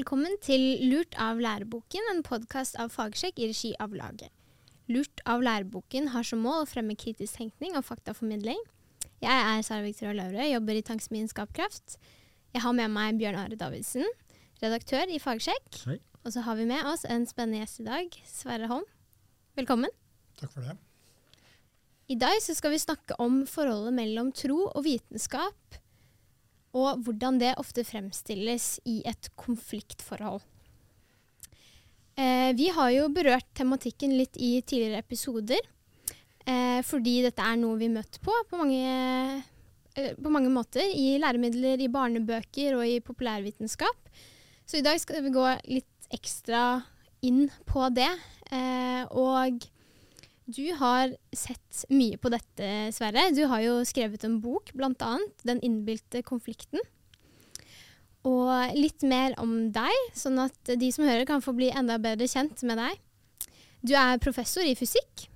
Velkommen til Lurt av læreboken, en podkast av Fagsjekk i regi av laget. Lurt av læreboken har som mål å fremme kritisk tenkning og faktaformidling. Jeg er Sara Victoria Laure, jobber i Tankesmien Skapkraft. Jeg har med meg Bjørn Are Davidsen, redaktør i Fagsjekk. Hei. Og så har vi med oss en spennende gjest i dag, Sverre Holm. Velkommen. Takk for det. I dag så skal vi snakke om forholdet mellom tro og vitenskap, og hvordan det ofte fremstilles i et konfliktforhold. Eh, vi har jo berørt tematikken litt i tidligere episoder, eh, fordi dette er noe vi møter på på mange, eh, på mange måter. I læremidler, i barnebøker og i populærvitenskap. Så i dag skal vi gå litt ekstra inn på det. Eh, og du har sett mye på dette, Sverre. Du har jo skrevet en bok, bl.a. 'Den innbilte konflikten'. Og litt mer om deg, sånn at de som hører kan få bli enda bedre kjent med deg. Du er professor i fysikk,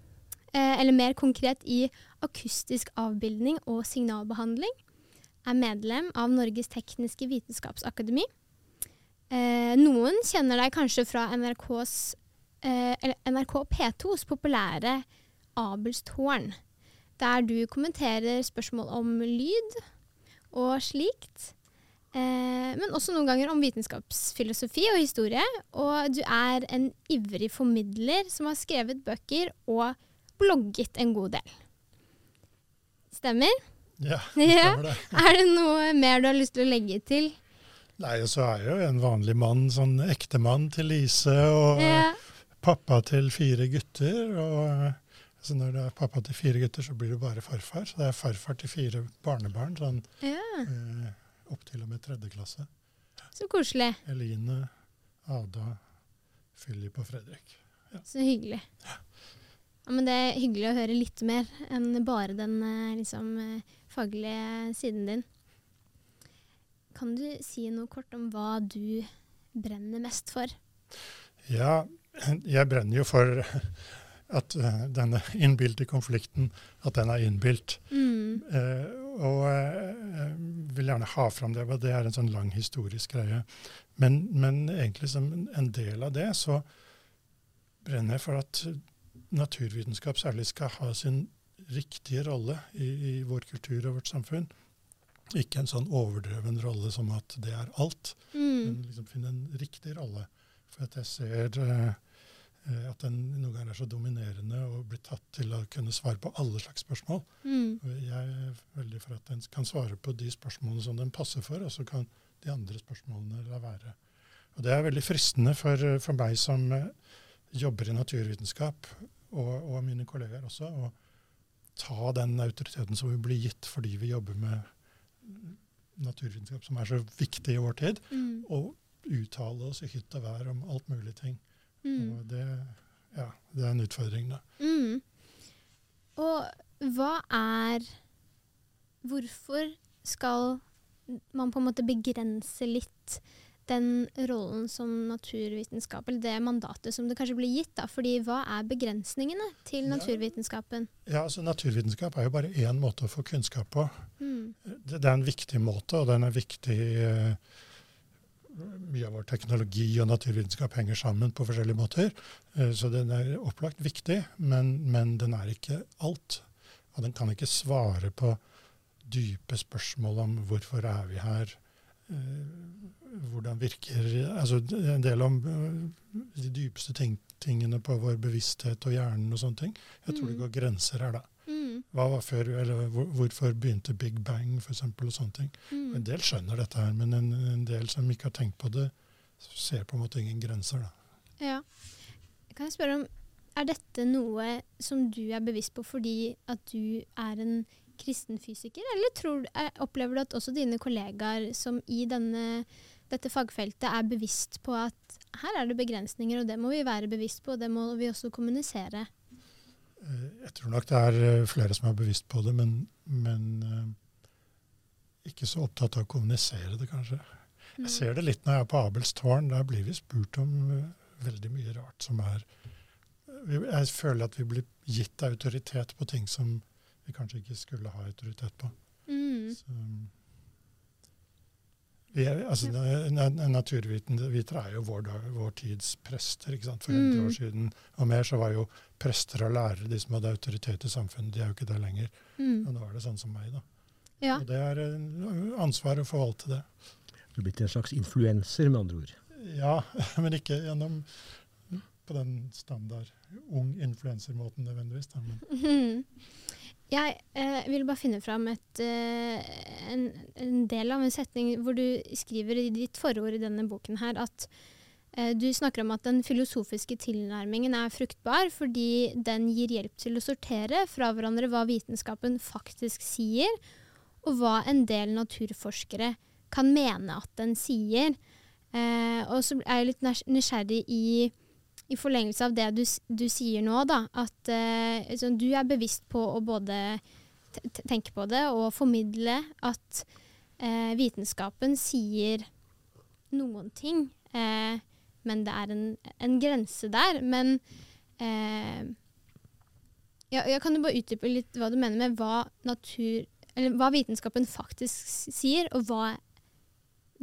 eh, eller mer konkret i akustisk avbildning og signalbehandling. Er medlem av Norges tekniske vitenskapsakademi. Eh, noen kjenner deg kanskje fra NRKs eller NRK P2s populære Abelstårn, der du kommenterer spørsmål om lyd og slikt. Eh, men også noen ganger om vitenskapsfilosofi og historie. Og du er en ivrig formidler som har skrevet bøker og blogget en god del. Stemmer? Ja, det stemmer det. Er det noe mer du har lyst til å legge til? Nei, og så er jeg jo en vanlig mann, sånn ektemann til Lise, og Ja. Pappa til fire gutter. og så Når det er pappa til fire gutter, så blir det bare farfar. Så det er farfar til fire barnebarn, sånn ja. eh, opp til og med tredje klasse. Så koselig. Eline, Ada, Philip og Fredrik. Så hyggelig. Ja, men det er hyggelig å høre litt mer enn bare den eh, liksom, eh, faglige siden din. Kan du si noe kort om hva du brenner mest for? Ja, jeg brenner jo for at eh, denne innbilte konflikten, at den er innbilt. Mm. Eh, og eh, jeg vil gjerne ha fram det, det er en sånn lang historisk greie. Men, men egentlig som en- del av det, så brenner jeg for at naturvitenskap særlig skal ha sin riktige rolle i, i vår kultur og vårt samfunn. Ikke en sånn overdreven rolle som at det er alt, Mm. men liksom finne en riktig rolle. For at jeg ser eh, at den noen ganger er så dominerende og blir tatt til å kunne svare på alle slags spørsmål. Mm. Jeg er veldig for at den kan svare på de spørsmålene som den passer for, og så kan de andre spørsmålene la være. Og Det er veldig fristende for, for meg som eh, jobber i naturvitenskap, og, og mine kollegaer også, å ta den autoriteten som vi blir gitt fordi vi jobber med naturvitenskap som er så viktig i vår tid, Mm. og uttale oss i hytt og vær om alt mulig ting. Mm. Og det, ja, det er en utfordring, da. Mm. Og hva er Hvorfor skal man på en måte begrense litt den rollen som naturvitenskap, eller det mandatet som det kanskje blir gitt? da? Fordi hva er begrensningene til naturvitenskapen? Ja, altså Naturvitenskap er jo bare én måte å få kunnskap på. Mm. Det, det er en viktig måte, og den er viktig eh, Mye av vår teknologi og naturvitenskap henger sammen på forskjellige måter. Eh, så den er opplagt viktig, men, men den er ikke alt. Og den kan ikke svare på dype spørsmål om hvorfor er vi her, eh, hvordan virker altså En del om eh, de dypeste ting, tingene på vår bevissthet og hjernen og sånne ting. Jeg tror det Mm. går grenser her, da. Hva var før, eller hvor, Hvorfor begynte Big Bang, for eksempel, og sånne ting. Mm. En del skjønner dette her, men en, en del som ikke har tenkt på det, ser på en måte ingen grenser. da. Ja. Kan jeg spørre om, Er dette noe som du er bevisst på fordi at du er en kristen fysiker, eller tror, er, opplever du at også dine kollegaer som i denne, dette fagfeltet er bevisst på at her er det begrensninger, og det må vi være bevisst på, og det må vi også kommunisere? Eh, Jeg tror nok det er eh, flere som er bevisst på det, men, men eh, ikke så opptatt av å kommunisere det, kanskje. Mm. Jeg ser det litt når jeg er på Abels tårn. Der blir vi spurt om veldig mye rart som er Jeg føler at vi blir gitt autoritet på ting som vi kanskje ikke skulle ha autoritet på. Mm. Så, Vi er, altså, ja. Naturvitere er jo vår, vår tids prester. ikke sant? For 100 mm. år siden og mer så var jo prester og lærere de som hadde autoritet i samfunnet. De er jo ikke det lenger. Mm. Og nå er det sånn som meg, da. Ja. Og det er ansvar å forvalte det. Du er blitt en slags influenser, med andre ord? Ja, men ikke gjennom på den standard ung influensermåten nødvendigvis. Da, men. Jeg eh, vil bare finne fram et, eh, en, en, del av en setning hvor du skriver i ditt forord i denne boken her at eh, du snakker om at den filosofiske tilnærmingen er fruktbar fordi den gir hjelp til å sortere fra hverandre hva vitenskapen faktisk sier, og hva en del naturforskere kan mene at den sier. Eh, og så er jeg litt nysgjerrig i i forlengelse av det du, du sier nå, da, at uh, liksom, du er bevisst på å både tenke på det og formidle at uh, vitenskapen sier noen ting, uh, men det er en, en grense der. Men ja, kan du bare utdype litt hva du mener med hva, natur, hva vitenskapen faktisk sier, og hva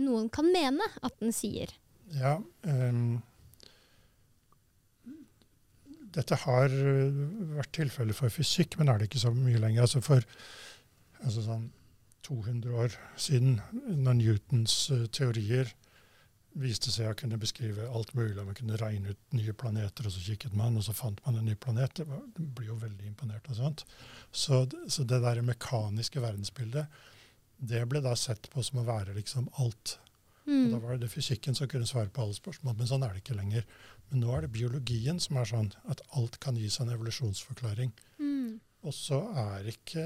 noen kan mene at den sier? Ja, um dette har øh, vært tilfellet for fysikk, men er det ikke så mye lenger. Altså for altså sånn 200 år siden, når Newtons uh, teorier viste seg å kunne beskrive alt mulig, man kunne regne ut nye planeter, og så kikket man, og så fant man en ny planet. Det blir jo veldig imponert og sånt. Så, så det der mekaniske verdensbildet, det ble da sett på som å være liksom alt. Mm. Og da var det fysikken som kunne svare på alle spørsmål, men sånn er det ikke lenger. Men nå er det biologien som er sånn at alt kan gis en evolusjonsforklaring. Mm. Og så er ikke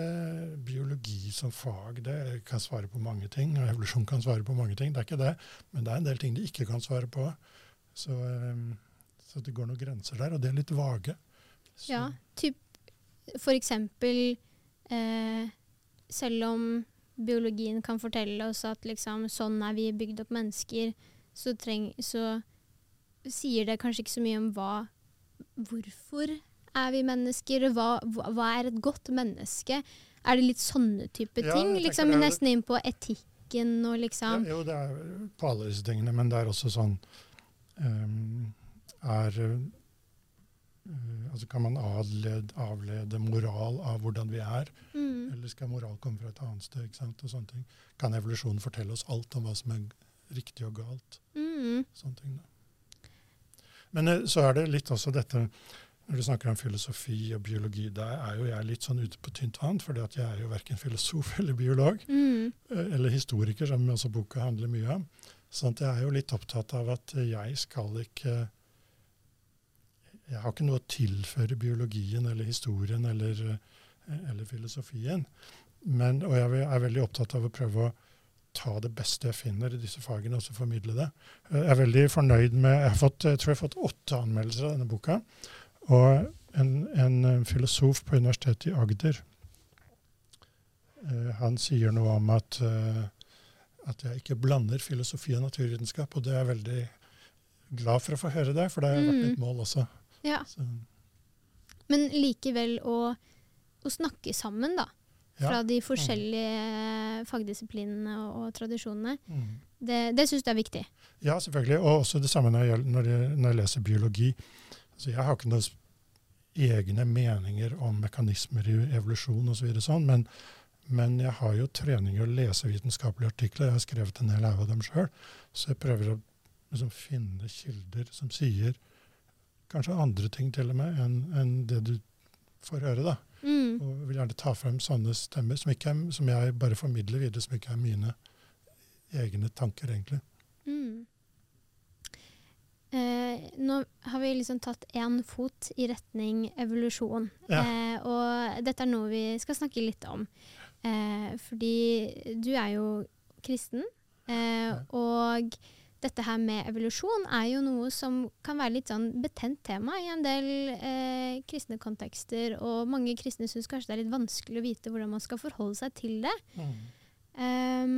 biologi som fag Det kan svare på mange ting. og Evolusjon kan svare på mange ting, det er ikke det. Men det er en del ting de ikke kan svare på. Så, um, så det går noen grenser der, og det er litt vage. Så. Ja, typ for eksempel eh, Selv om biologien kan fortelle oss at liksom, sånn er vi bygd opp mennesker, så, treng, så, sier det kanskje ikke så mye om hva Hvorfor er vi mennesker? Hva, hva er et godt menneske? Er det litt sånne type ja, ting? Liksom, nesten inn på etikken og liksom ja, Jo, det er på alle disse tingene, men det er også sånn um, Er altså Kan man avlede, avlede, moral av hvordan vi er? Mm. Eller skal moral komme fra et annet sted? ikke sant, og sånne ting. Kan evolusjonen fortelle oss alt om hva som er riktig og galt? Mm. Sånne ting da. Men uh, så er det litt også dette når du snakker om filosofi og biologi, da er jo jeg litt sånn ute på tynt vann, for jeg er jo verken filosof eller biolog. Mm. Uh, eller historiker, som også boka handler mye om. Sånn at jeg er jo litt opptatt av at jeg skal ikke jeg har ikke noe å tilføre biologien eller historien eller, eh, eller filosofien. Men, og jeg er veldig opptatt av å prøve å ta det beste jeg finner i disse fagene, og så formidle det. Jeg er veldig fornøyd med Jeg, har fått, jeg tror jeg har fått åtte anmeldelser av denne boka. Og en, en filosof på Universitetet i Agder han sier noe om at, at jeg ikke blander filosofi og naturvitenskap. Og det er jeg veldig glad for å få høre det, for det har vært mm. mitt mål også. Ja. Men likevel å, å, snakke sammen, da. Fra ja. de forskjellige fagdisiplinene og, og tradisjonene. Mm. Det, det syns du er viktig? Ja, selvfølgelig. Og også det samme når jeg, når jeg, når jeg leser biologi. Altså, jeg har ikke noen egne meninger om mekanismer i evolusjon osv. Så sånn, men, men jeg har jo trening i å lese vitenskapelige artikler. Jeg har skrevet en hel av dem sjøl. Så jeg prøver å liksom, finne kilder som sier kanskje andre ting til og med enn en det du får høre. da. Mm. Og vil gjerne ta frem sånne stemmer som, er, som, jeg bare formidler videre, som ikke er mine egne tanker, egentlig. Mm. Eh, nå har vi liksom tatt én fot i retning evolusjon. Ja. Eh, og dette er noe vi skal snakke litt om. Eh, fordi du er jo kristen, eh, og dette her med evolusjon er jo noe som kan være litt sånn betent tema i en del eh, kristne kontekster. Og mange kristne syns kanskje det er litt vanskelig å vite hvordan man skal forholde seg til det. Mm. Um,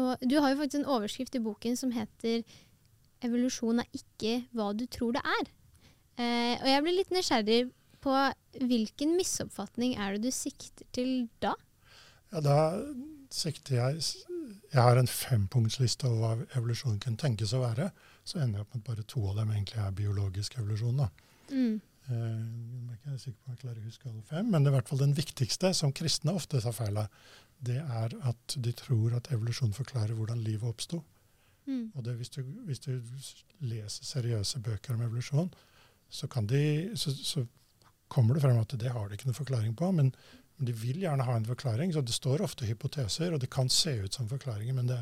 og du har jo faktisk en overskrift i boken som heter 'Evolusjon er ikke hva du tror det er'. Eh, og jeg blir litt nysgjerrig på hvilken misoppfatning er det du sikter til da? Ja, da sikter jeg jeg har en fempunktsliste over hva evolusjon kunne tenkes å være, så ender jeg opp med at bare to av dem egentlig er biologisk evolusjon. da. Mm. Eh, jeg er ikke sikker på om jeg klarer å huske alle fem, men det er i hvert fall den viktigste, som kristne ofte tar feil av, det er at de tror at evolusjon forklarer hvordan livet oppsto. Mm. Og det, hvis, du, hvis du leser seriøse bøker om evolusjon, så, de, så, så, kommer det frem at det har de ikke noen forklaring på. Men, men, de vil gjerne ha en forklaring. Så det står ofte hypoteser, og det kan se ut som forklaringer. Men det,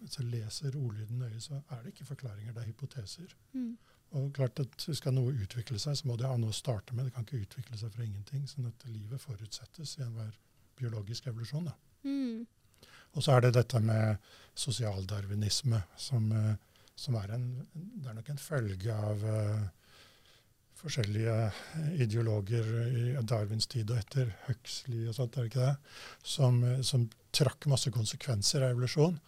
hvis du leser ordlyden nøye, så er det ikke forklaringer, det er hypoteser. Mm. Og klart at Skal noe utvikle seg, så må det ha noe å starte med. Det kan ikke utvikle seg fra ingenting. sånn at livet forutsettes i enhver biologisk evolusjon. Mm. Og så er det dette med sosialdarwinisme, som, eh, som er, en, det er nok en følge av uh, forskjellige ideologer i Darwins tid og etter Huxley og sånt, er det ikke det? Som, som trakk masse konsekvenser av evolusjon.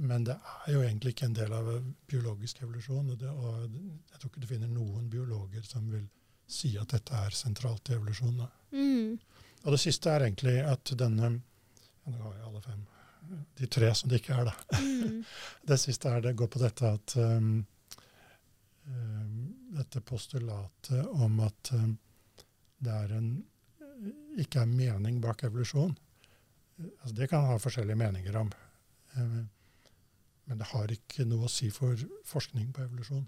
Men det er jo egentlig ikke en del av biologisk evolusjon. Og, det, og jeg tror ikke du finner noen biologer som vil si at dette er sentralt i evolusjonen. Mm. Og det siste er egentlig at denne Nå har jeg alle fem. De tre som det ikke er, da. Mm. det siste er det går på dette at um, um, Dette postulatet om at um, det er en, ikke er mening bak evolusjon. Altså, det kan ha forskjellige meninger om. Um, men det har ikke noe å si for forskning på evolusjon.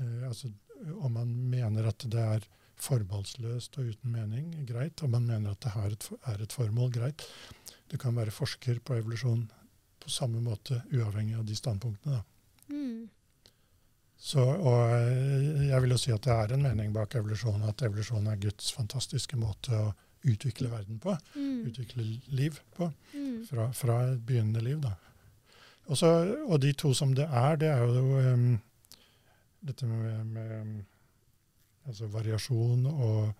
Uh, altså, om man mener at det er forbeholdsløst og uten mening, greit. Om man mener at det et, er et formål, greit. Du kan være forsker på evolusjon på samme måte, uavhengig av de standpunktene. Mm. Så, og eh, jeg vil jo si at det er en mening bak evolusjon, at evolusjon er Guds fantastiske måte å utvikle verden på. Mm. Utvikle liv på. Mm. Fra, fra, et begynnende liv, da. Også, og de to som det er, det er jo um, dette med, med altså variasjon og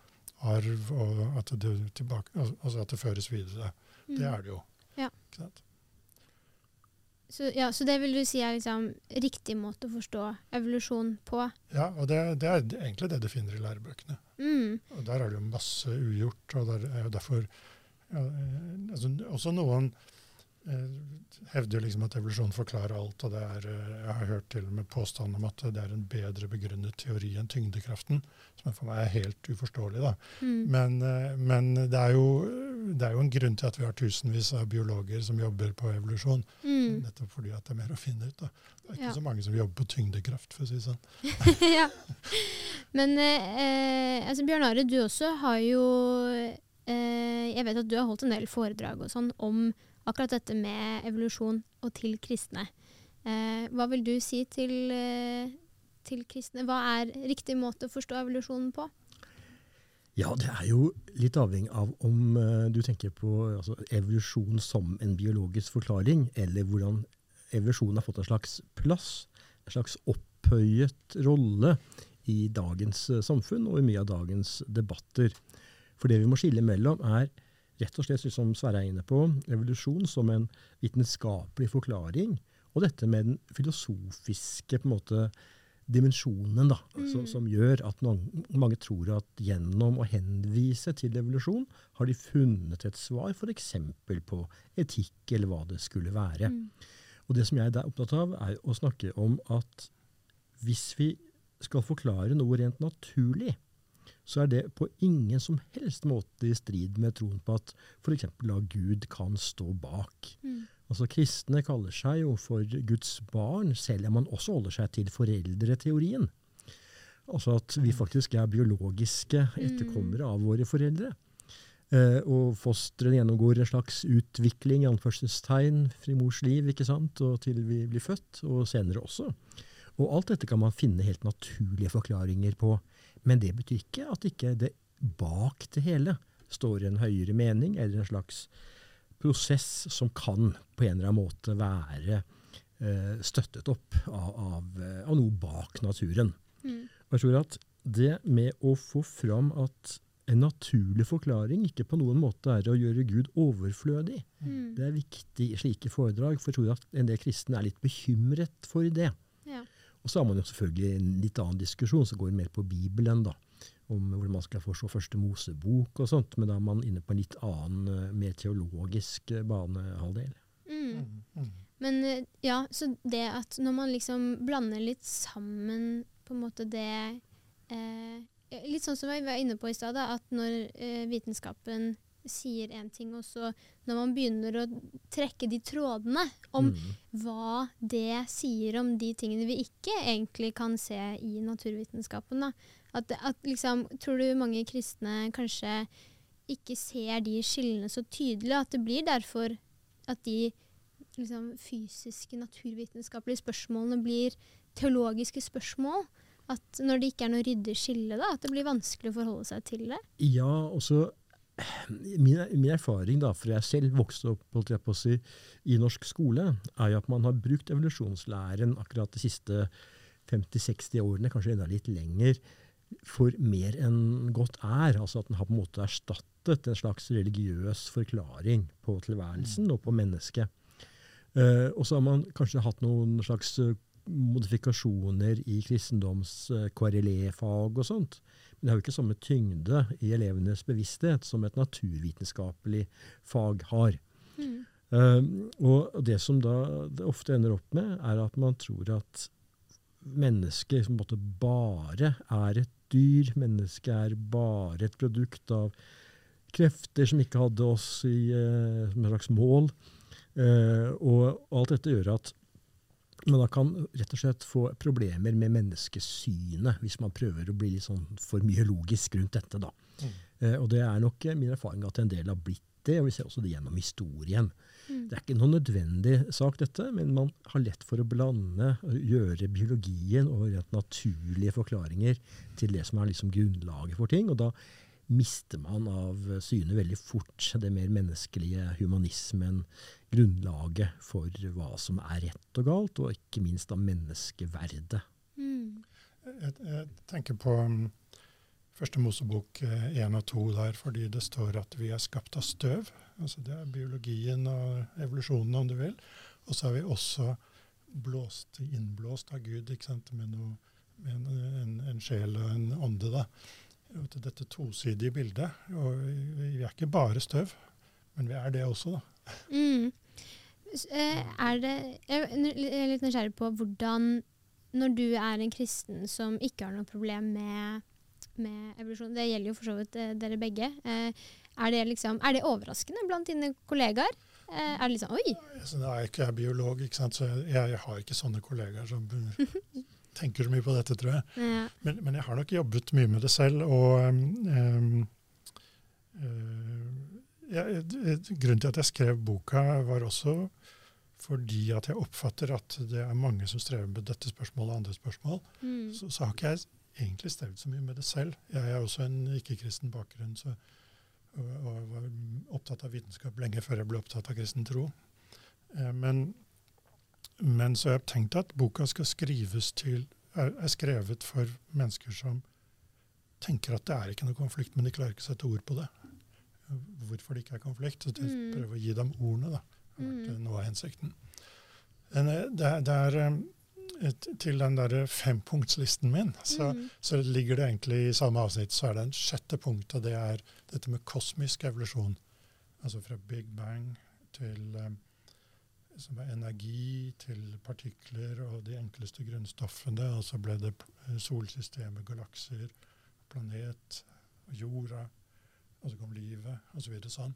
arv, og at det, tilbake, altså at det føres videre. Mm. Det er det jo. Ja. Så, ja, så, det vil du si er liksom riktig måte å forstå evolusjon på? Ja, og det, det er egentlig det du finner i lærebøkene. Mm. Og Der er det jo masse ugjort. og der er jo derfor ja, eh, altså, Også noen eh, hevder jo liksom at evolusjon forklarer alt. og det er, eh, Jeg har hørt til og med påstand om at det er en bedre begrunnet teori enn tyngdekraften. Som for meg er helt uforståelig. da. Mm. Men, eh, men det er jo det er jo en grunn til at vi har tusenvis av biologer som jobber på evolusjon. Mm. Nettopp fordi at det er mer å finne ut. Da. Det er ikke ja. så mange som jobber på tyngdekraft, for å si det sånn. ja. Men eh, altså Bjørn Are, du også har jo eh, Jeg vet at du har holdt en del foredrag og sånn om akkurat dette med evolusjon og til kristne. Eh, hva vil du si til, eh, til kristne? Hva er riktig måte å forstå evolusjonen på? Ja, det er jo litt avhengig av om uh, du tenker på altså, evolusjon som en biologisk forklaring, eller hvordan evolusjonen har fått en slags plass, en slags opphøyet rolle i dagens uh, samfunn og i mye av dagens debatter. For det vi må skille mellom, er rett og slett, som Sverre er inne på, evolusjon som en vitenskapelig forklaring, og dette med den filosofiske på en måte, dimensjonen da, mm. så, som gjør at noen, mange tror at gjennom å henvise til evolusjon, har de funnet et svar f.eks. på etikk, eller hva det skulle være. Mm. Og Det som jeg er opptatt av, er å snakke om at hvis vi skal forklare noe rent naturlig, så er det på ingen som helst måte i strid med troen på at f.eks. Gud kan stå bak. Mm. Altså Kristne kaller seg jo for Guds barn, selv om man også holder seg til foreldreteorien. Altså at vi faktisk er biologiske etterkommere av våre foreldre. Eh, og fosteret gjennomgår en slags utvikling anførselstegn, frimors liv ikke sant, og til vi blir født, og senere også. Og alt dette kan man finne helt naturlige forklaringer på. Men det betyr ikke at ikke det bak det hele står en høyere mening eller en slags prosess som kan på en eller annen måte være eh, støttet opp av, av, eh, av, noe bak naturen. Mm. Og jeg tror at det med å få fram at en naturlig forklaring ikke på noen måte er å gjøre Gud overflødig. Mm. Det er viktig i slike foredrag, for jeg tror at en del kristne er litt bekymret for det. Og så har man jo selvfølgelig en litt annen diskusjon som går mer på Bibelen. da om hvordan man skal forstå første Mosebok og sånt, men da er man inne på en litt annen, eh, mer teologisk eh, banehalvdel. Mm. Mm. Men eh, ja, så det at når man liksom blander litt sammen på en måte det eh, Litt sånn som vi var inne på i stad, at når eh, vitenskapen sier én ting, og så når man begynner å trekke de trådene om Mm. hva det sier om de tingene vi ikke egentlig kan se i naturvitenskapen. At, at liksom, tror du mange kristne kanskje ikke ser de skillene så tydelig, at det blir derfor at de liksom, fysiske, naturvitenskapelige spørsmålene blir teologiske spørsmål? At når det ikke er noe ryddig skille, da, at det blir vanskelig å forholde seg til det? Ja, også min, min erfaring, da, for jeg selv vokste opp jeg si, i norsk skole, er jo at man har brukt evolusjonslæren akkurat de siste 50-60 årene, kanskje enda litt lenger, for mer enn godt er. Altså at den har på en måte erstattet en slags religiøs forklaring på tilværelsen og på mennesket. Uh, og så har man kanskje hatt noen slags eh, modifikasjoner i kristendoms eh, KRLE-fag og sånt. Det har jo ikke samme tyngde i elevenes bevissthet som et naturvitenskapelig fag har. Mm. Um, og det som da det ofte ender opp med, er at man tror at mennesket på en måte bare er et dyr. Mennesket er bare et produkt av krefter som ikke hadde oss i, uh, som et slags mål. Uh, og alt dette gjør at man da kan rett og slett få problemer med menneskesynet, hvis man prøver å bli litt sånn for mye logisk rundt dette. da. Mm. Eh, og det er nok eh, min erfaring at en del har blitt det, og vi ser også det gjennom historien. Mm. Det er ikke noen nødvendig sak, dette, men man har lett for å blande og gjøre biologien og rent naturlige forklaringer til det som er liksom grunnlaget for ting. Og da mister man av syne veldig fort det mer menneskelige, humanismen, grunnlaget for hva som er rett og galt, og ikke minst av menneskeverdet. Mm. Jeg, jeg tenker på um, første Mosebok eh, 1 og 2 der, fordi det står at vi er skapt av støv. Altså det er biologien og evolusjonen, om du vil. Og så er vi også blåst, innblåst av Gud med, noe, med en, en, en sjel og en ånde. da. Dette tosidige bildet. Og vi, er ikke bare støv, men vi er det også, da. Mm. Eh, Er det, jeg er litt nysgjerrig på hvordan Når du er en kristen som ikke har noe problem med, med evolusjon Det gjelder jo for så vidt eh, dere begge. Eh, er, det liksom, er det overraskende blant dine kollegaer? Er det liksom Oi! Jeg er ikke biolog, ikke sant? så jeg, jeg har ikke sånne kollegaer som tenker så mye på dette, tror jeg. Ja. Men, men jeg har nok jobbet mye med det selv. Og um, uh, jeg, grunnen til at jeg skrev boka, var også fordi at jeg oppfatter at det er mange som strever med dette spørsmålet og andre spørsmål. Mm. Så, så har ikke jeg egentlig strevd så mye med det selv. Jeg er også en ikke-kristen bakgrunn så, og, og var opptatt av vitenskap lenge før jeg ble opptatt av kristen tro. Eh, men, men så har jeg tenkt at boka skal skrives til, er, er skrevet for mennesker som tenker at det er ikke noe konflikt, men de klarer ikke å sette ord på det. Hvorfor det ikke er konflikt. Så Mm. prøver å gi dem ordene. da. Det har vært Mm. eh, noe av hensikten. Men, eh, det, er- det er eh, et, Til den der fempunktslisten min, så, Mm. så ligger det egentlig i samme avsnitt så er det en sjette punkt, og det er dette med kosmisk evolusjon. Altså fra Big Bang til eh, som er energi, til partikler og de enkleste grunnstoffene. Og så ble det eh, solsystemet, galakser, planet, jorda. Og så kom livet, osv. Så videre, sånn.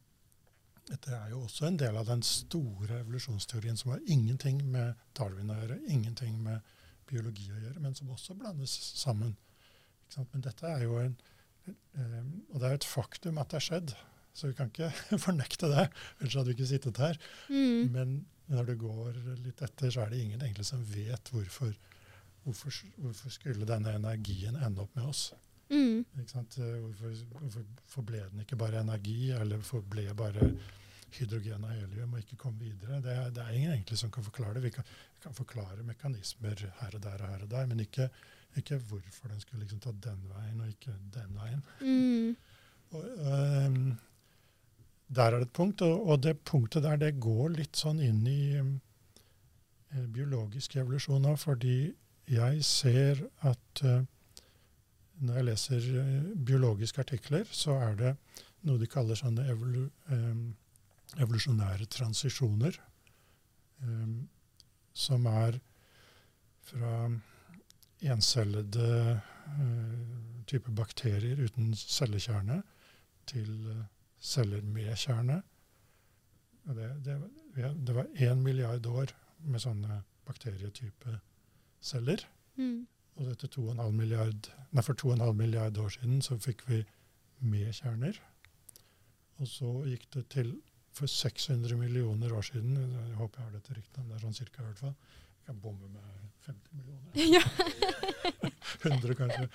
Dette er jo også en del av den store evolusjonsteorien som har ingenting med Darwin å gjøre, ingenting med biologi å gjøre, men som også blandes sammen. Men dette er jo en eh, Og det er et faktum at det har skjedd, så vi kan ikke fornekte det. Ellers hadde vi ikke sittet her. Mm. Men når du går litt etter, så er det ingen egentlig som vet hvorfor, hvorfor, hvorfor skulle denne energien ende opp med oss. Mm. Hvorfor, hvorfor forble den ikke bare energi, eller forble bare hydrogen og helium og ikke kom videre? Det, det er ingen egentlig som kan forklare det. Vi kan, vi kan forklare mekanismer her og der og her og der, men ikke, ikke hvorfor den skulle liksom ta den veien og ikke den veien. Mm. Og, ehm, der er det et punkt, og, og det punktet der det går litt sånn inn i eh, biologisk evolusjon nå, fordi jeg ser at eh, når jeg leser eh, biologiske artikler, så er det noe de kaller sånne evolu, evolusjonære transisjoner. Som er fra encellede uh, type bakterier uten cellekjerne til uh, celler med kjerne. Det, det, det, var én milliard år med sånne bakterietype celler. Mm. Og etter 2,5 milliard, nei, for 2,5 milliard år siden så fikk vi med kjerner. Og så gikk det til for 600 millioner år siden Jeg håper jeg har dette riktig, men det er sånn cirka i hvert fall. Jeg kan bomme med 50 millioner. Ja. 100 kanskje.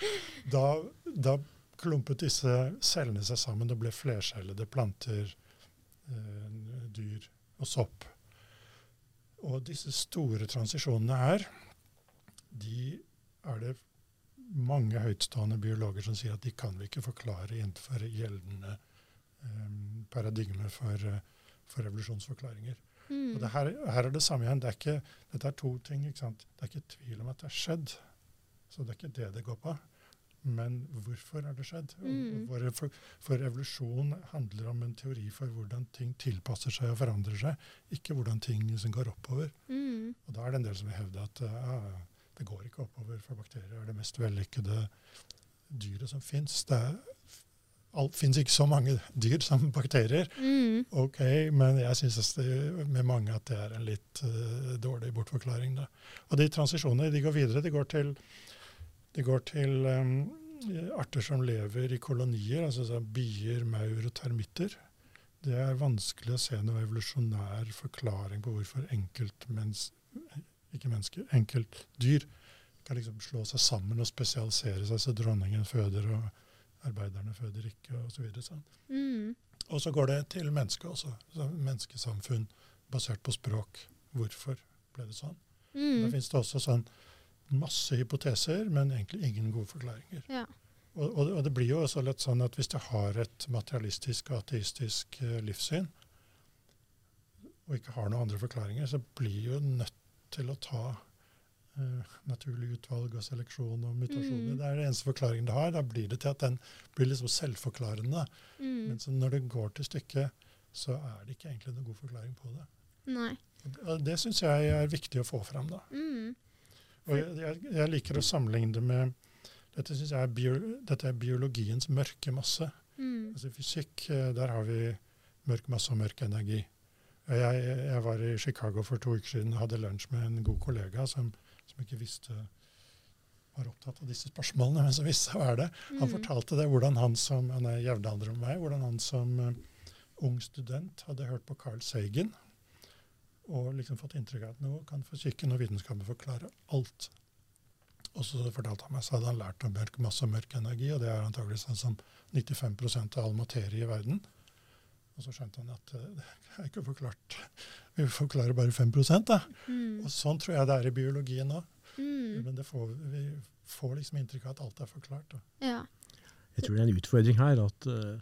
Da, da, klumpet disse cellene seg sammen og ble flercellede planter, eh, dyr og sopp. Og disse store transisjonene her, de er det mange høytstående biologer som sier at de kan vi ikke forklare innenfor gjeldende um, paradigme for, uh, for revolusjonsforklaringer. Mm. Og her, her, er det samme igjen. Det er ikke, dette er to ting. Det er ikke tvil om at det har skjedd. Så det er ikke det det går på. Men hvorfor har det skjedd? Mm. For, for, evolusjon handler om en teori for hvordan ting tilpasser seg og forandrer seg, ikke hvordan ting liksom går oppover. Mm. Og Da er det en del som vil hevde at uh, det går ikke oppover, for bakterier er det mest vellykkede dyret som fins. Det fins ikke så mange dyr som bakterier. Mm. Ok, Men jeg syns med mange at det er en litt uh, dårlig bortforklaring. Da. Og de transisjonene de går videre. De går til, de går til um, arter som lever i kolonier, altså bier, maur og termitter. Det er vanskelig å se noen evolusjonær forklaring på hvorfor enkeltmennesker ikke mennesker, enkeltdyr, kan liksom slå seg sammen og spesialisere seg så dronningen føder og arbeiderne føder ikke, osv. Så videre, sånn. Mm. Og så går det til mennesket også. Så menneskesamfunn basert på språk. Hvorfor ble det sånn? Mm. Da finnes det også sånn masse hypoteser, men egentlig ingen gode forklaringer. Ja. Og, og, og, det blir jo også litt sånn at hvis du har et materialistisk og ateistisk uh, livssyn, og ikke har noen andre forklaringer, så blir jo nødt til å ta uh, naturlig utvalg og seleksjon og mutasjoner. Mm. Det er den eneste forklaringen det har. Da blir det til at den blir liksom selvforklarende. Mm. Men når det går til stykket, så er det ikke egentlig noen god forklaring på det. Nei. Og det syns jeg er viktig å få fram. da. Mm. Og jeg, jeg, liker å sammenligne det med dette, er bio, dette er biologiens mørke masse. Mm. Altså Fysikk, eh, der har vi mørk masse og mørk energi. Jeg, jeg, var i Chicago for to uker siden og hadde lunsj med en god kollega som, som ikke visste var opptatt av disse spørsmålene, men som visste hva er det. Han mm. fortalte det, hvordan han som han er jevnaldrende med meg, hvordan han som uh, ung student hadde hørt på Carl Sagen og liksom fått inntrykk av at nå kan fysikken og vitenskapen forklare alt. Og så fortalte han meg så hadde han lært om mørk masse og mørk energi, og det er antakelig sånn som 95% av all materie i verden. Og så skjønte han at det er ikke forklart. Vi forklarer bare 5 da. Mm. Og sånn tror jeg det er i biologien òg. Mm. Men får, vi får liksom inntrykk av at alt er forklart. Ja. Jeg tror det er en utfordring her at uh,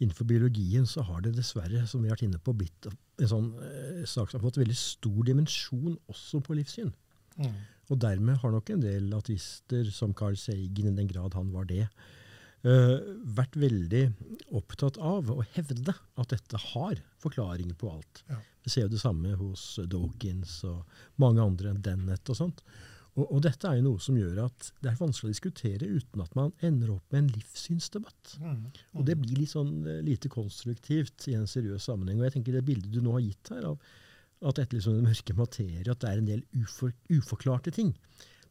innenfor biologien så har det dessverre, som vi har vært inne på, blitt en sånn uh, sak som har fått veldig stor dimensjon også på livssyn. Mm. Og dermed har nok en del ateister, som Carl Sagen, i den grad han var det, uh, vært veldig opptatt av å hevde at dette har forklaringer på alt. Ja. Vi ser jo det samme hos Dawkins og mange andre, Dennett og sånt. Og, og, dette er jo noe som gjør at det er vanskelig å diskutere uten at man ender opp med en livssynsdebatt. Mm, mm. Og det blir litt sånn uh, lite konstruktivt i en seriøs sammenheng. Og jeg tenker det bildet du nå har gitt her, av at dette liksom den mørke materie, at det er en del ufor, uforklarte ting,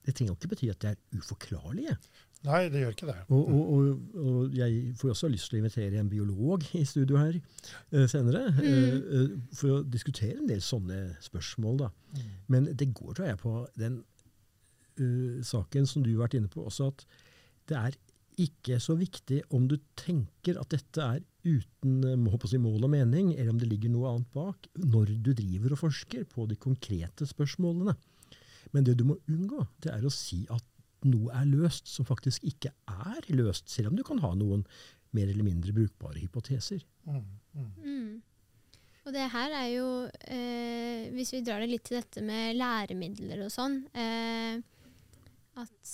det trenger ikke bety at det er uforklarlige. Nei, det gjør ikke det. Og, og, og, og, jeg får også lyst til å invitere en biolog i studio her uh, senere. Mm. Uh, for å diskutere en del sånne spørsmål. da. Mm. Men det går, tror jeg, på den uh, saken som du har vært inne på også, at det er ikke så viktig om du tenker at dette er uten si, mål og mening, eller om det ligger noe annet bak, når du driver og forsker på de konkrete spørsmålene. Men det du må unngå, det er å si at noe er løst som faktisk ikke er løst, selv om du kan ha noen mer eller mindre brukbare hypoteser. Mm, mm. Mm. Og det her er jo, eh, hvis vi drar det litt til dette med læremidler og sånn eh, At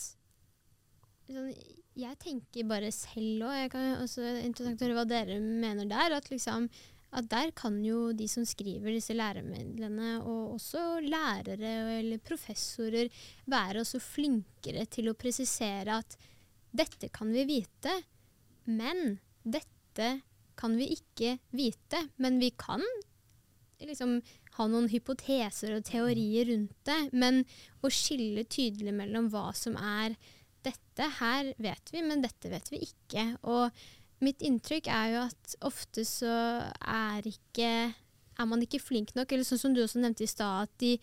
sånn, Jeg tenker bare selv òg. Det er også interessant å høre hva dere mener der. At liksom at der kan jo de som skriver disse læremidlene, og også lærere eller professorer, være også flinkere til å presisere at dette kan vi vite, men dette kan vi ikke vite. Men vi kan liksom ha noen hypoteser og teorier rundt det. Men å skille tydelig mellom hva som er dette her vet vi, men dette vet vi ikke. Og mitt inntrykk er jo at ofte så er ikke er man ikke flink nok, eller sånn som du også nevnte i stad, at de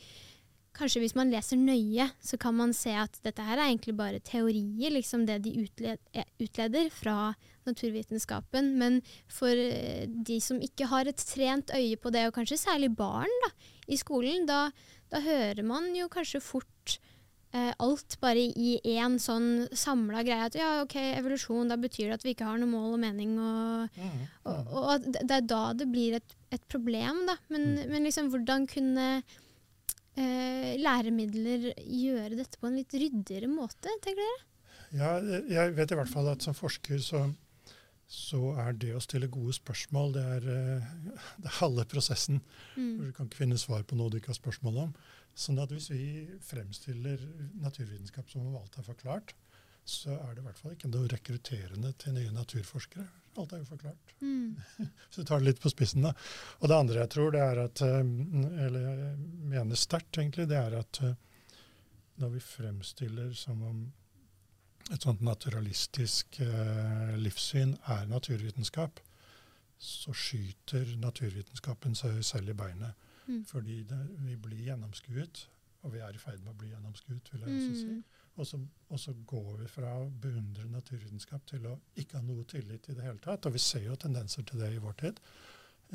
Kanskje hvis man leser nøye, så kan man se at dette her er egentlig bare teorier, liksom det de utleder fra naturvitenskapen. Men for eh, de som ikke har et trent øye på det, og kanskje særlig barn da, i skolen, da, da hører man jo kanskje fort eh, alt bare i én sånn samla greie. At ja, OK, evolusjon, da betyr det at vi ikke har noe mål og mening. Og, mm, mm. og, og at det er da det blir et, et problem, da. Men, mm. men, liksom, hvordan kunne eh, læremidler gjøre dette på en litt ryddigere måte, tenker dere? Ja, jeg vet i hvert fall at som forsker så, så er det å stille gode spørsmål det er, eh, det er halve prosessen. Mm. Du kan ikke finne svar på noe du ikke har spørsmål om. Sånn at hvis vi fremstiller naturvitenskap som om alt er forklart, så er det i hvert fall ikke noe rekrutterende til nye naturforskere. Alt er jo forklart. Mm. så du tar det litt på spissen, da. Og det andre jeg tror, det er at eh, Eller jeg mener sterkt, egentlig, det er at eh, når vi fremstiller som om et sånt naturalistisk eh, livssyn er naturvitenskap, så skyter naturvitenskapen seg selv i beinet. Mm. Fordi det, vi blir gjennomskuet, og vi er i ferd med å bli gjennomskuet, vil jeg også si. Mm. Og så, og så, går vi fra å beundre naturvitenskap til å ikke ha noe tillit i det hele tatt. Og vi ser jo tendenser til det i vår tid.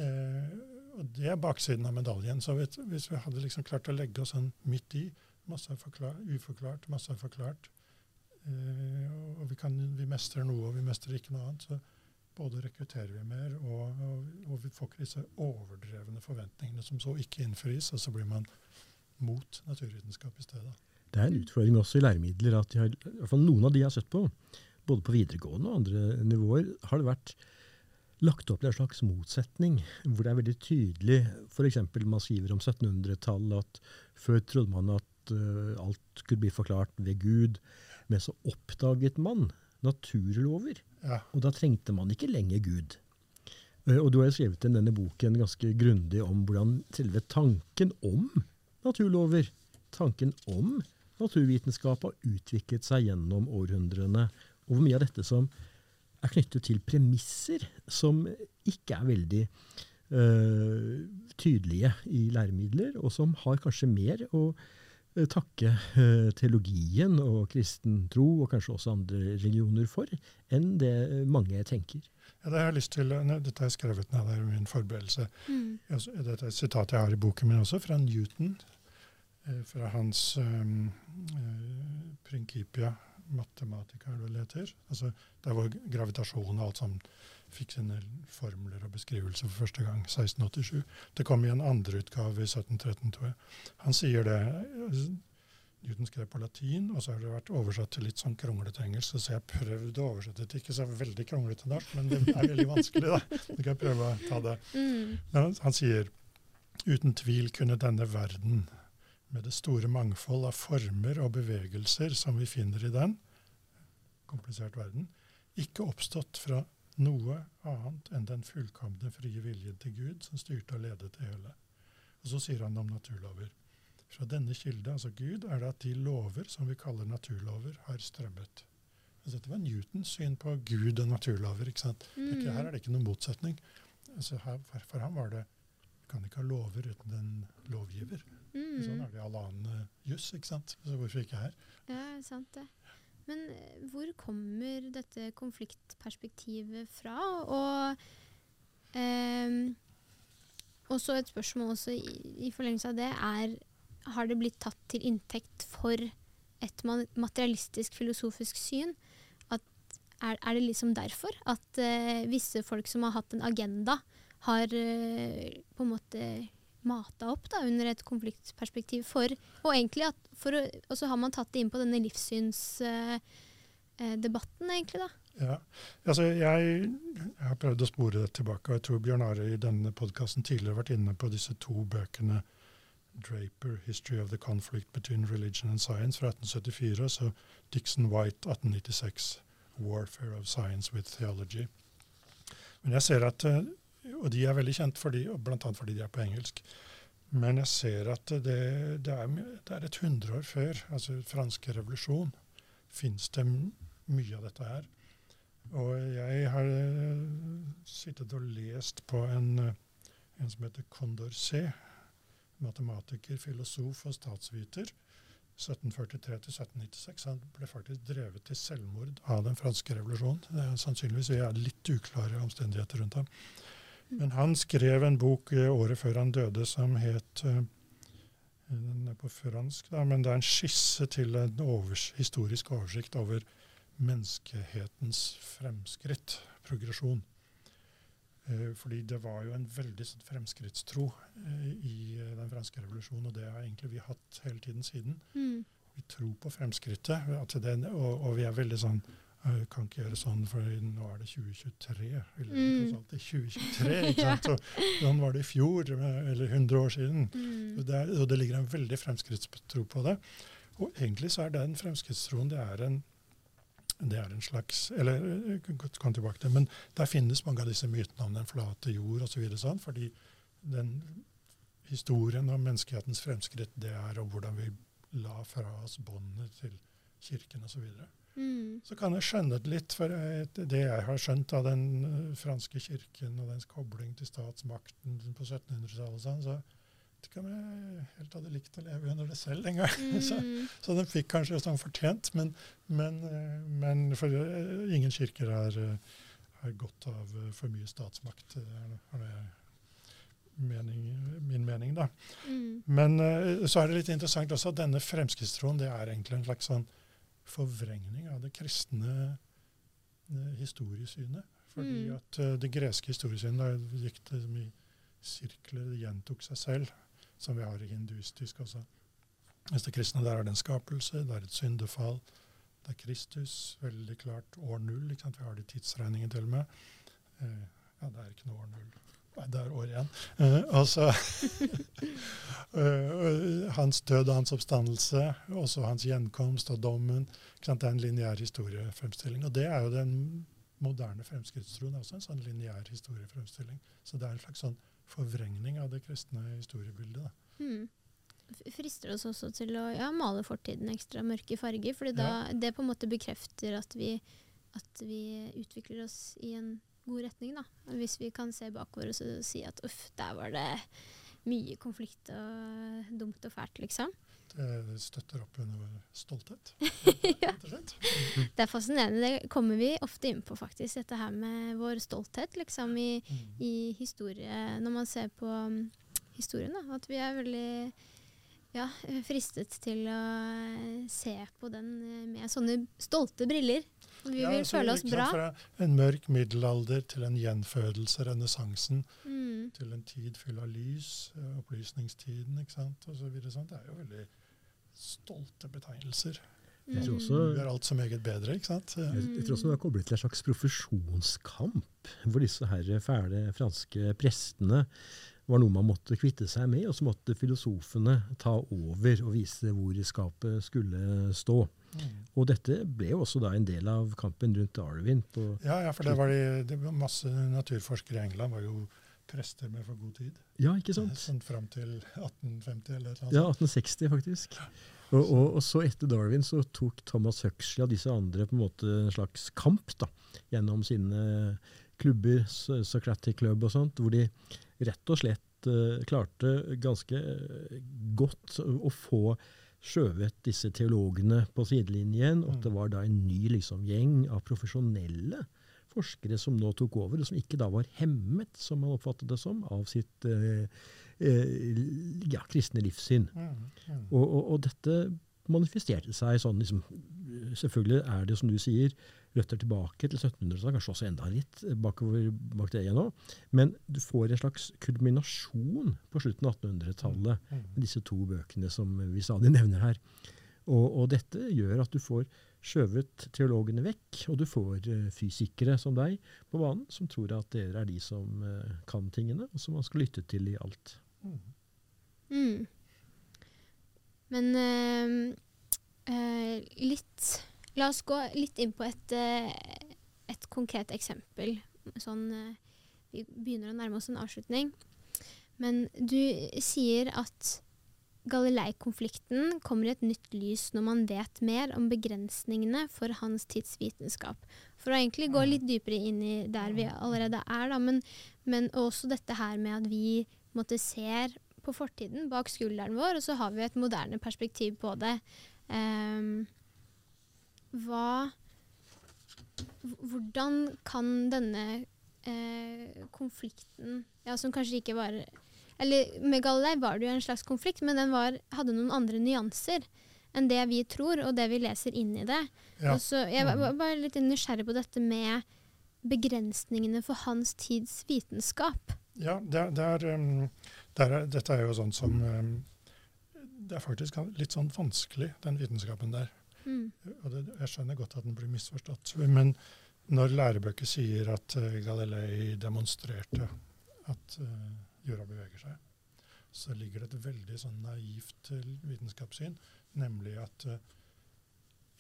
Eh, og det er baksiden av medaljen. Så hvis, hvis vi hadde liksom klart å legge oss sånn midt i, masse forklart, uforklart, masse forklart, og vi, kan, vi mestrer noe, og vi mestrer ikke noe annet, så både rekrutterer vi mer, og, og, og, vi får ikke disse overdrevne forventningene som så ikke innfris, og så blir man mot naturvitenskap i stedet. Det er en utfordring også i læremidler at har, i hvert fall noen av de jeg har sett på, både på videregående og andre nivåer, har det vært lagt opp til en slags motsetning, hvor det er veldig tydelig F.eks. man skriver om 1700-tallet at før trodde man at uh, alt skulle bli forklart ved Gud, men så oppdaget man naturlover. Ja. Og da trengte man ikke lenger Gud. Eh, og du har jo skrevet i denne boken ganske grundig om hvordan selve tanken om naturlover, tanken om naturvitenskap, har utviklet seg gjennom århundrene. Og hvor mye av dette som er knyttet til premisser som ikke er veldig øh, tydelige i læremidler, og som har kanskje mer å takke eh, teologien og kristen tro, og kanskje også andre religioner, for, enn det mange tenker. Ja, det har jeg lyst til, Dette har jeg skrevet ned i min forberedelse. Mm. Dette er et sitat jeg har i boken min også, fra Newton. Eh, fra hans um, Principia Mathematica, er det det heter. Altså, der hvor gravitasjon og alt sammen fikk sine formler og beskrivelser for første gang, 1687. Det kom i en andre utgave i 1713, tror jeg. Han sier det. Newton skrev på latin, og så har det vært oversatt til litt sånn kronglete engelsk. Så jeg har prøvd å oversette det ikke så veldig kronglete norsk, men det er veldig vanskelig, da. Så kan jeg prøve å ta det. Mm. Men han sier uten tvil kunne denne verden, med det store mangfold av former og bevegelser som vi finner i den, komplisert verden, ikke oppstått fra noe annet enn den fullkomne frie viljen til Gud som styrte og ledet det hele. Og Så sier han om naturlover. Fra denne kilde, altså Gud, er det at de lover som vi kaller naturlover, har strømmet. Altså, dette var Newtons syn på Gud og naturlover. ikke sant? Mm. Ikke, her er det ikke noen motsetning. Altså, her, for, for, ham var det Vi kan ikke ha lover uten en lovgiver. Mm. Sånn er det i all annen juss. ikke sant? Så hvorfor ikke her? Ja, sant det. Men eh, hvor kommer dette konfliktperspektivet fra? Og eh, også et spørsmål også i, i, forlengelse av det er Har det blitt tatt til inntekt for et materialistisk filosofisk syn? At, er, er, det liksom derfor at eh, visse folk som har hatt en agenda, har eh, på en måte mata opp da, under et konfliktperspektiv. For, og egentlig at, for, og så har man tatt det inn på denne livssynsdebatten, uh, uh, egentlig. da. Ja, altså jeg, jeg har prøvd å spore det tilbake, og jeg tror Bjørn Are i denne podkasten tidligere har vært inne på disse to bøkene Draper, 'History of the Conflict Between Religion and Science' fra 1874, og så Dixon White, 1896, 'Warfare of Science with Theology'. Men jeg ser at, eh, Og de er veldig kjent, fordi, bl.a. fordi de er på engelsk. Men jeg ser at det, det, er, det er, et hundreår før, altså franske revolusjon, fins det mye av dette her. Og jeg har uh, sittet og lest på en, uh, en som heter Condorcet, matematiker, filosof og statsviter. 1743-1796. Han ble faktisk drevet til selvmord av den franske revolusjonen. Det er sannsynligvis vi er litt uklare omstendigheter rundt ham. Men han skrev en bok eh, året før han døde som het uh, Den er på fransk, da, men det er en skisse til en overs, historisk oversikt over menneskehetens fremskritt, progresjon. Eh, fordi det var jo en veldig sånn fremskrittstro eh, i eh, den franske revolusjonen, og det har egentlig vi hatt hele tiden siden. Mm. Vi tror på fremskrittet, og, og, vi er veldig sånn kan ikke gjøre sånn, for nå er det 2023. Vi det er 2023, ikke sant? Så, sånn var det i fjor, eller 100 år siden. Mm. Og, det er, og, det ligger en veldig fremskrittstro på det. Og egentlig så er den fremskrittstroen det er en det er en slags eller kom tilbake til, Men der finnes mange av disse mytene om den flate jord osv. Så sånn, fordi den historien om menneskehetens fremskritt det er om hvordan vi la fra oss båndet til kirken osv. Så, videre. Mm. så kan jeg skjønne det litt, for det jeg har skjønt av den eh, franske kirken og dens kobling til statsmakten på 1700-tallet, sånn, så vet ikke om jeg helt hadde likt å leve under det selv engang. Mm. så, så den fikk kanskje sånn fortjent, men, men, eh, men for eh, ingen kirker har, har godt av for mye statsmakt. Det er mening, min mening, da. Mm. Men så er det litt interessant også at denne fremskrittstroen det er egentlig en slags sånn forvrengning av det kristne historiesynet. Fordi mm. at det greske historiesynet gikk det i sirkler, det gjentok seg selv som vi har i hinduistisk også. Mens det kristne der er det en skapelse, det er et syndefall. Det er Kristus, veldig klart år null. Vi har det i tidsregningen til og med. Eh, ja, det er ikke noe år null. Nei, det er år igjen. Eh, altså uh, Hans død og hans oppstandelse, også hans gjenkomst og dommen. Det er en lineær historiefremstilling. Og det er jo den moderne fremskrittstroen også en sånn lineær historiefremstilling. Så det er en slags sånn forvrengning av det kristne historiebildet. Mm. Frister oss også til å ja, male fortiden ekstra mørke farger, for ja. det på en måte bekrefter at vi, at vi, utvikler oss i en god retning. Da. Hvis vi kan se bakover og si at uff, der var det mye konflikt og dumt og fælt, liksom. Det støtter opp under stolthet. ja. Det er fascinerende. Det kommer vi ofte inn på, faktisk. Dette her med vår stolthet liksom, i, mm. i historie. Når man ser på um, historien, da, at vi er veldig ja, fristet til å se på den med sånne stolte briller. Vi vil altså, føle oss bra. Fra en mørk middelalder til en gjenfødelse, renessansen, mm. til en tid full av lys, eh, opplysningstiden ikke sant, og så videre. Sånt. Det er jo veldig stolte betegnelser. Jeg tror også, gjør alt så meget bedre. ikke sant? Jeg, jeg tror også det er koblet til en slags profesjonskamp, hvor disse her fæle franske prestene var noe man måtte kvitte seg med, og så måtte filosofene ta over og vise hvor skapet skulle stå. Mm. Og dette ble jo også da en del av kampen rundt Darwin. ja, ja, for det var, de, det var masse naturforskere i England var jo prester med for god tid. Ja, ikke sant? Sånn fram til 1850 eller noe sånt. Ja, 1860 faktisk. Og, og, og, så etter Darwin så tok Thomas Huxley og disse andre på en måte en slags kamp da, gjennom sine klubber, Socratic Club og sånt, hvor de rett og slett uh, klarte ganske uh, godt å få skjøvet disse teologene på sidelinjen, og at det mm. var da en ny liksom, gjeng av profesjonelle forskere som nå tok over, og som ikke da var hemmet, som man oppfattet det som, av sitt eh, eh, ja, kristne livssyn. Mm, mm. Og, og, og, dette manifesterte seg sånn liksom, Selvfølgelig er det, som du sier, røtter tilbake til 1700-tallet, kanskje også enda litt bakover bak det igjen nå. Men du får en slags kulminasjon på slutten av 1800-tallet mm, mm. med disse to bøkene som vi stadig nevner her. Og, og, dette gjør at du får skjøvet teologene vekk, og du får uh, fysikere som deg på banen, som tror at dere er de som uh, kan tingene, og som man skal lytte til i alt. Mm. Men eh, eh, litt La oss gå litt inn på et, eh, et konkret eksempel. Sånn eh, Vi begynner å nærme oss en avslutning. Men du sier at Galilei-konflikten kommer i et nytt lys når man vet mer om begrensningene for hans tids vitenskap. For å egentlig gå litt dypere inn i der vi allerede er, da, men, men også dette her med at vi måtte ser på fortiden bak skulderen vår, og så har vi et moderne perspektiv på det. Um, hva Hvordan kan denne eh, konflikten ja, Som kanskje ikke var Eller med Galilei var det jo en slags konflikt, men den var, hadde noen andre nyanser enn det vi tror, og det vi leser inn i det. Ja. Og så, jeg var var bare litt nysgjerrig på dette med begrensningene for hans tids vitenskap. Ja, det, er- det er, um, det er, dette er jo sånn som um, Det er faktisk litt sånn vanskelig, den vitenskapen der. Mm. Og det, jeg skjønner godt at den blir misforstått. Men når lærebøker sier at uh, Galilei demonstrerte at uh, jorda beveger seg, så ligger det et veldig sånn naivt vitenskapssyn, nemlig at uh,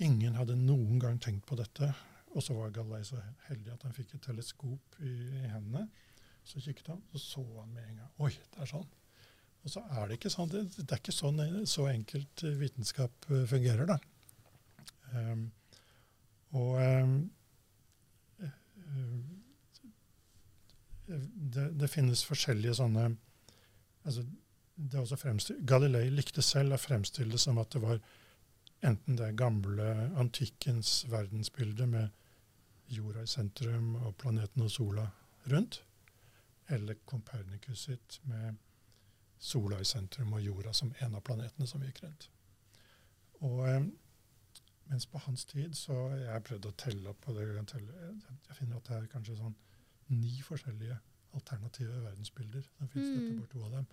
ingen hadde noen gang tenkt på dette. Og så var Galilei så heldig at han fikk et teleskop i, i hendene. Så kikket han, så så han med en gang Oi, det er sånn. Og så er det ikke sånn. Det, det er ikke sånn eh, så enkelt eh, vitenskap eh, fungerer, da. Um, og um, det, det finnes forskjellige sånne altså, det er også Galilei likte selv å fremstille det som at det var enten det gamle antikkens verdensbilde med jorda i sentrum og planeten og sola rundt, eller Copernicus sitt med sola i sentrum og jorda som en av planetene som gikk rundt. Og eh, mens på hans tid så Jeg har prøvd å telle opp, og jeg, jeg finner at det er kanskje sånn ni forskjellige alternative verdensbilder Det finnes Mm. dette to av dem.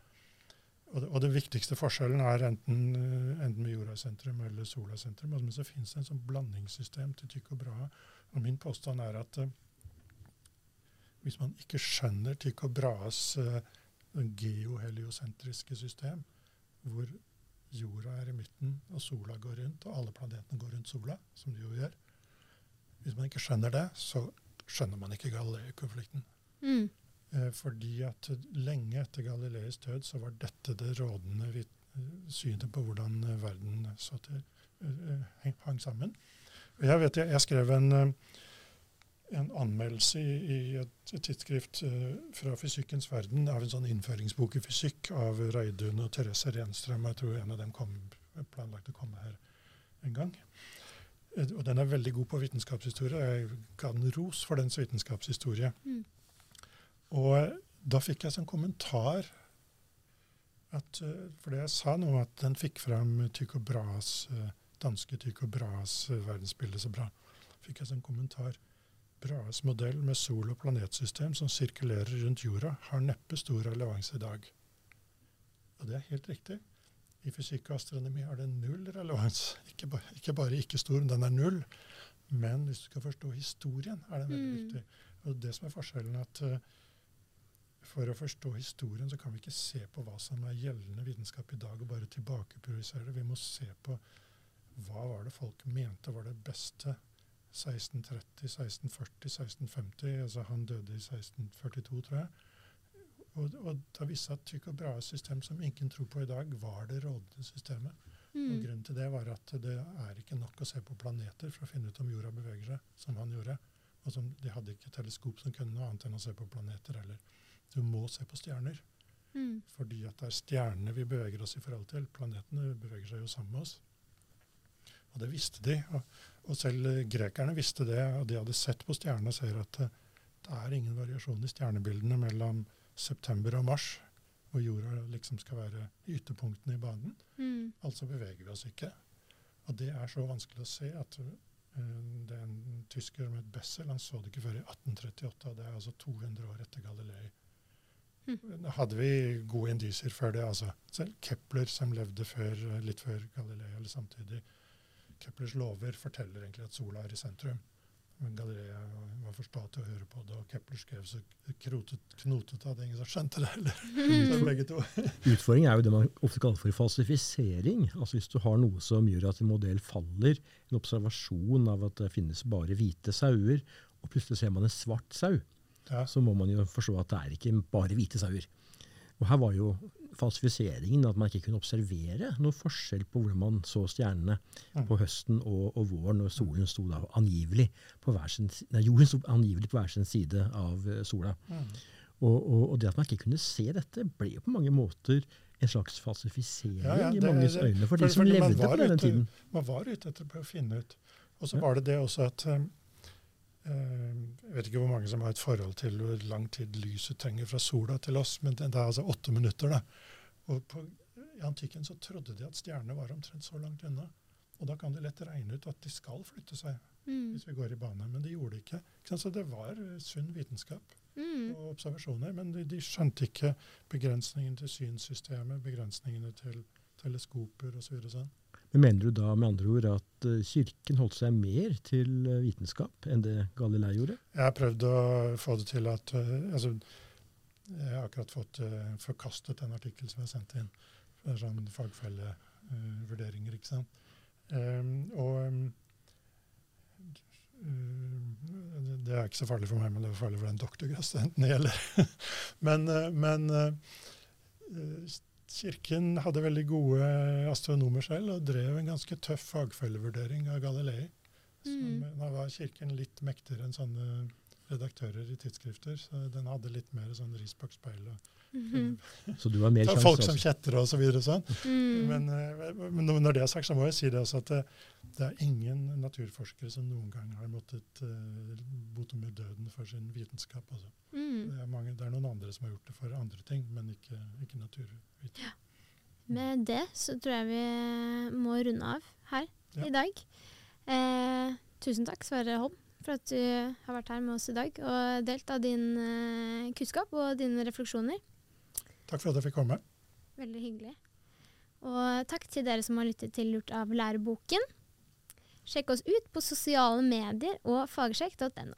Og det, og det viktigste forskjellen er enten, eh, enten med jorda i sentrum eller sola i sentrum. Men så finnes det en sånn blandingssystem til tykk og bra. Og min påstand er at eh, hvis man ikke skjønner Tycho Brahes uh, geoheliosentriske system, hvor jorda er i midten og sola går rundt, og alle planetene går rundt sola, som de jo gjør Hvis man ikke skjønner det, så skjønner man ikke Galilei-konflikten. Mm. Eh, fordi at lenge etter Galileis død så var dette det rådende eh, synet på hvordan eh, verden så til, eh, hang sammen. Jeg vet jeg, jeg skrev en, eh, en anmeldelse i, et tidsskrift eh, fra Fysikkens verden av en sånn innføringsbok i fysikk av Reidun og Therese Renstrøm. Jeg tror en av dem kom, planlagt å komme her en gang. Eh, Og den er veldig god på vitenskapshistorie. Jeg ga den ros for dens vitenskapshistorie. Mm. Og eh, da fikk jeg sånn kommentar at, For det jeg sa nå, at den fikk fram Tycho Brahes, danske Tycho Brahes verdensbilde så bra. Fikk jeg sånn kommentar. Brahes modell med sol- og planetsystem som sirkulerer rundt jorda, har neppe stor relevans i dag. Og det er helt riktig. I fysikk og astronomi har det null relevans. Ikke, ba, ikke bare ikke stor, den er null. Men hvis du skal forstå historien, er den veldig Mm. viktig. Og det som er forskjellen, at uh, for å forstå historien, så kan vi ikke se på hva som er gjeldende vitenskap i dag, og bare tilbakeprojisere det. Vi må se på hva var det folk mente var det beste 1630, 1640, 1650. Altså han døde i 1642, tror jeg. Og, og da viste at Tycho Brahes system, som ingen tror på i dag, var det rådende systemet. Og Mm. grunnen til det var at det er ikke nok å se på planeter for å finne ut om jorda beveger seg, som han gjorde. Og som, de hadde ikke teleskop som kunne noe annet enn å se på planeter heller. Du må se på stjerner, Mm. fordi at det er stjernene vi beveger oss i forhold til. Planetene beveger seg jo sammen med oss. Og det visste de. Og, og selv eh, grekerne visste det, og de hadde sett på stjernene og ser at eh, det er ingen variasjon i stjernebildene mellom september og mars, hvor jorda liksom skal være ytterpunktene i banen. Mm. Altså beveger vi oss ikke. Og det er så vanskelig å se at eh, det er en tysker som het Bessel, han så det ikke før i 1838. og Det er altså 200 år etter Galilei. Mm. hadde vi gode indisier før det. altså. Selv Kepler, som levde før, litt før Galilei, eller samtidig. Keplers lover forteller egentlig at sola er i sentrum. Men Galilea var for sta til å høre på det, og Kepler skrev så krotet, knotet at ingen som skjønte det heller. Mm. begge to. Utfordringen er jo det man ofte kaller for falsifisering. Altså Hvis du har noe som gjør at en modell faller, en observasjon av at det finnes bare hvite sauer, og plutselig ser man en svart sau, Ja. så må man jo forstå at det er ikke bare hvite sauer. Og her var jo falsifiseringen at man ikke kunne observere noen forskjell på hvordan man så stjernene Mm. på høsten og, og våren, når solen sto da angivelig på hver sin, nei, jorden sto angivelig på hver sin side av eh, sola. Mm. Og, og, og det at man ikke kunne se dette, ble jo på mange måter en slags falsifisering Ja, ja, i manges øyne for, for- de som levde på denne ute- tiden. Man var ute etter å finne ut. Og så Ja. var det det også at eh, Jeg vet ikke hvor mange som har et forhold til hvor lang tid lyset trenger fra sola til oss, men det er altså åtte minutter. da. Og på, I antikken så trodde de at stjernene var omtrent så langt unna. Og da kan de lett regne ut at de skal flytte seg Mm. hvis vi går i bane, men de gjorde det ikke. ikke? Så det var eh, sunn vitenskap Mm. og observasjoner, men de, de skjønte ikke begrensningene til synssystemet, begrensningene til teleskoper osv. Så sånn. Men mener du da med andre ord at eh, kirken holdt seg mer til eh, vitenskap enn det Galilei gjorde? Jeg har prøvd å få det til at eh, altså, Jeg har akkurat fått forkastet en artikkel som jeg sendte inn. Det er sånn fagfellevurderinger, ikke sant. Um, og um, uh, det er ikke så farlig for meg, men det er farlig for den doktorgradsstudenten det gjelder. men men eh, kirken hadde veldig gode astronomer selv, og drev en ganske tøff fagfellevurdering av Galilei. Mm. Da var kirken litt mektigere enn sånne redaktører i tidsskrifter. Så den hadde litt mer sånn ris bak speilet. Mhm. Så du har mer sjanse folk som kjetter og så videre. Sånn. Mm. Men, eh, men når det er sagt, så må jeg si det også at det, det er ingen naturforskere som noen gang har måttet uh, bote med døden for sin vitenskap. Altså. Mm. Det, er mange, det er noen andre som har gjort det for andre ting, men ikke, ikke naturvitenskap. Med det så tror jeg vi må runde av her Ja. i dag. Eh, tusen takk, Sverre Holm, for at du har vært her med oss i dag og delt av din eh, kunnskap og dine refleksjoner. Takk for at jeg fikk komme. Veldig hyggelig. Og takk til dere som har lyttet til Lurt av læreboken. Sjekk oss ut på sosiale medier og fagsjekk.no.